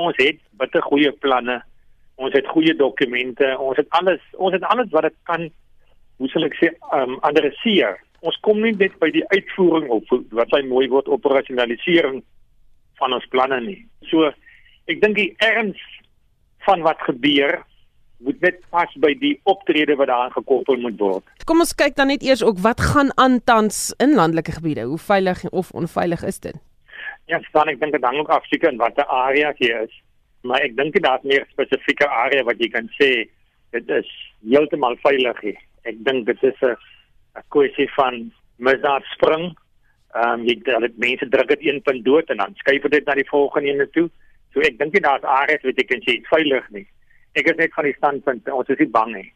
ons het bitter goeie planne. Ons het goeie dokumente. Ons het alles ons het alles wat dit kan hoe sal ek sê um adresseer. Ons kom nie net by die uitvoering op wat hy mooi word operasionalisering van ons planne nie. So ek dink die erns van wat gebeur moet net pas by die optrede wat daar gekoppel moet word. Kom ons kyk dan net eers ook wat gaan aan tans in landelike gebiede. Hoe veilig of onveilig is dit? Ja, staan ek dink dit hang ook af seker in watter area jy is. Maar ek dink dit daar's meer spesifieke area wat jy kan sê dit is heeltemal veilig hier. Ek dink dit is 'n kwessie van misdaad spring. Ehm um, jy dit mense druk dit een punt dood en dan skuif dit na die volgende ene toe. So ek dink jy daar's areas wat jy kan sê veilig nie ek is net van die standpunt ons is nie bang nie.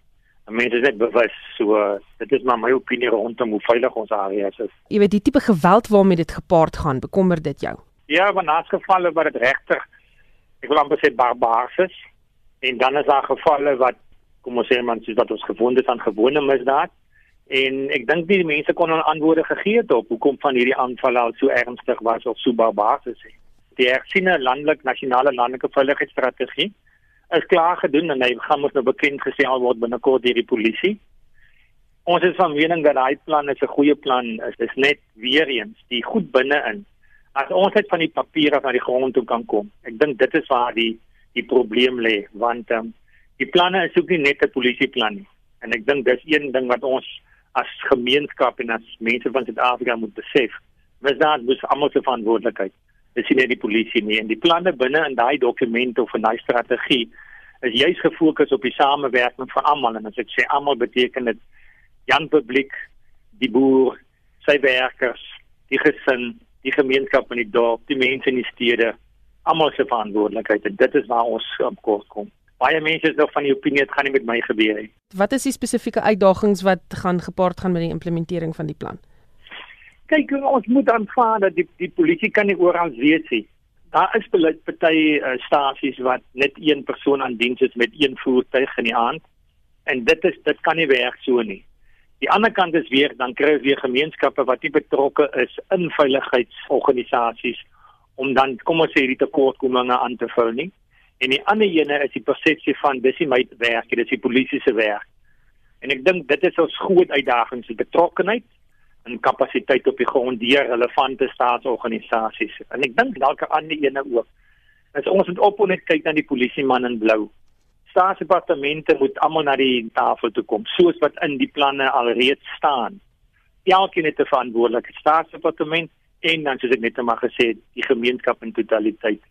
Mense is net bewus so dit is maar my opinie rondom hoe veilig ons areas is. Jy weet die tipe geweld waarmee dit gepaard gaan, bekommer dit jou? Ja, maar naas gevalle wat dit regtig ek wil amper sê barbaars is en dan is daar gevalle wat kom ons sê man soos wat ons gewoond is aan gewone misdaad en ek dink die mense kon 'n antwoorde gegee het op hoekom van hierdie aanvalle al so ernstig was of so barbaars is. Die hersiene landelik nasionale landelike veiligheidsstrategie is klaar gedoen en hy gaan mos nou bekend gesê al word binnekort deur die polisie. Ons is van mening dat daai plan is 'n goeie plan. Is net weer eens die goed binne-in. As ons net van die papiere van die grond toe kan kom. Ek dink dit is waar die die probleem lê want um, die planne is ook nie net 'n polisieplan nie. En ek dink dis een ding wat ons as gemeenskap en as mense van Suid-Afrika moet besef. Ons daar moet almal se verantwoordelikheid dis nie die polisie nie. En die planne binne in daai dokument of in daai strategie is juis gefokus op die samewerking van almal. En as ek sê almal beteken dit Jan publiek die boer sy werkers die gesin die gemeenskap in die dorp die mense in die stede almal se verantwoordelikheid. En dit is waar ons op kort kom. Baie mense is nog van die opinie dit gaan nie met my gebeur nie. Wat is die spesifieke uitdagings wat gaan gepaard gaan met die implementering van die plan kyk ons moet aanvaar dat die die polisie kan nie oral wees nie. Daar is beleid party uh, stasies wat net een persoon aan diens is met een voertuig in die aand en dit is dit kan nie werk so nie. Die ander kant is weer dan kry weer gemeenskappe wat nie betrokke is in veiligheidsorganisasies om dan kom ons sê die tekortkominge aan te vul nie. En die ander ene is die persepsie van dis nie my werk, dit is die polisie se werk. En ek dink dit is ons groot uitdaging, die betrokkenheid en kapasiteit op die grond deur relevante staatsorganisasies. En ek dink dalk aan die ene ook. As ons moet op net kyk na die polisieman in blou. Staatsdepartemente moet almal na die tafel toe kom, soos wat in die planne alreeds staan. Elkeen het 'n verantwoordelikheid, staatsdepartement en dan soos ek net maar gesê het, die gemeenskap in totaliteit.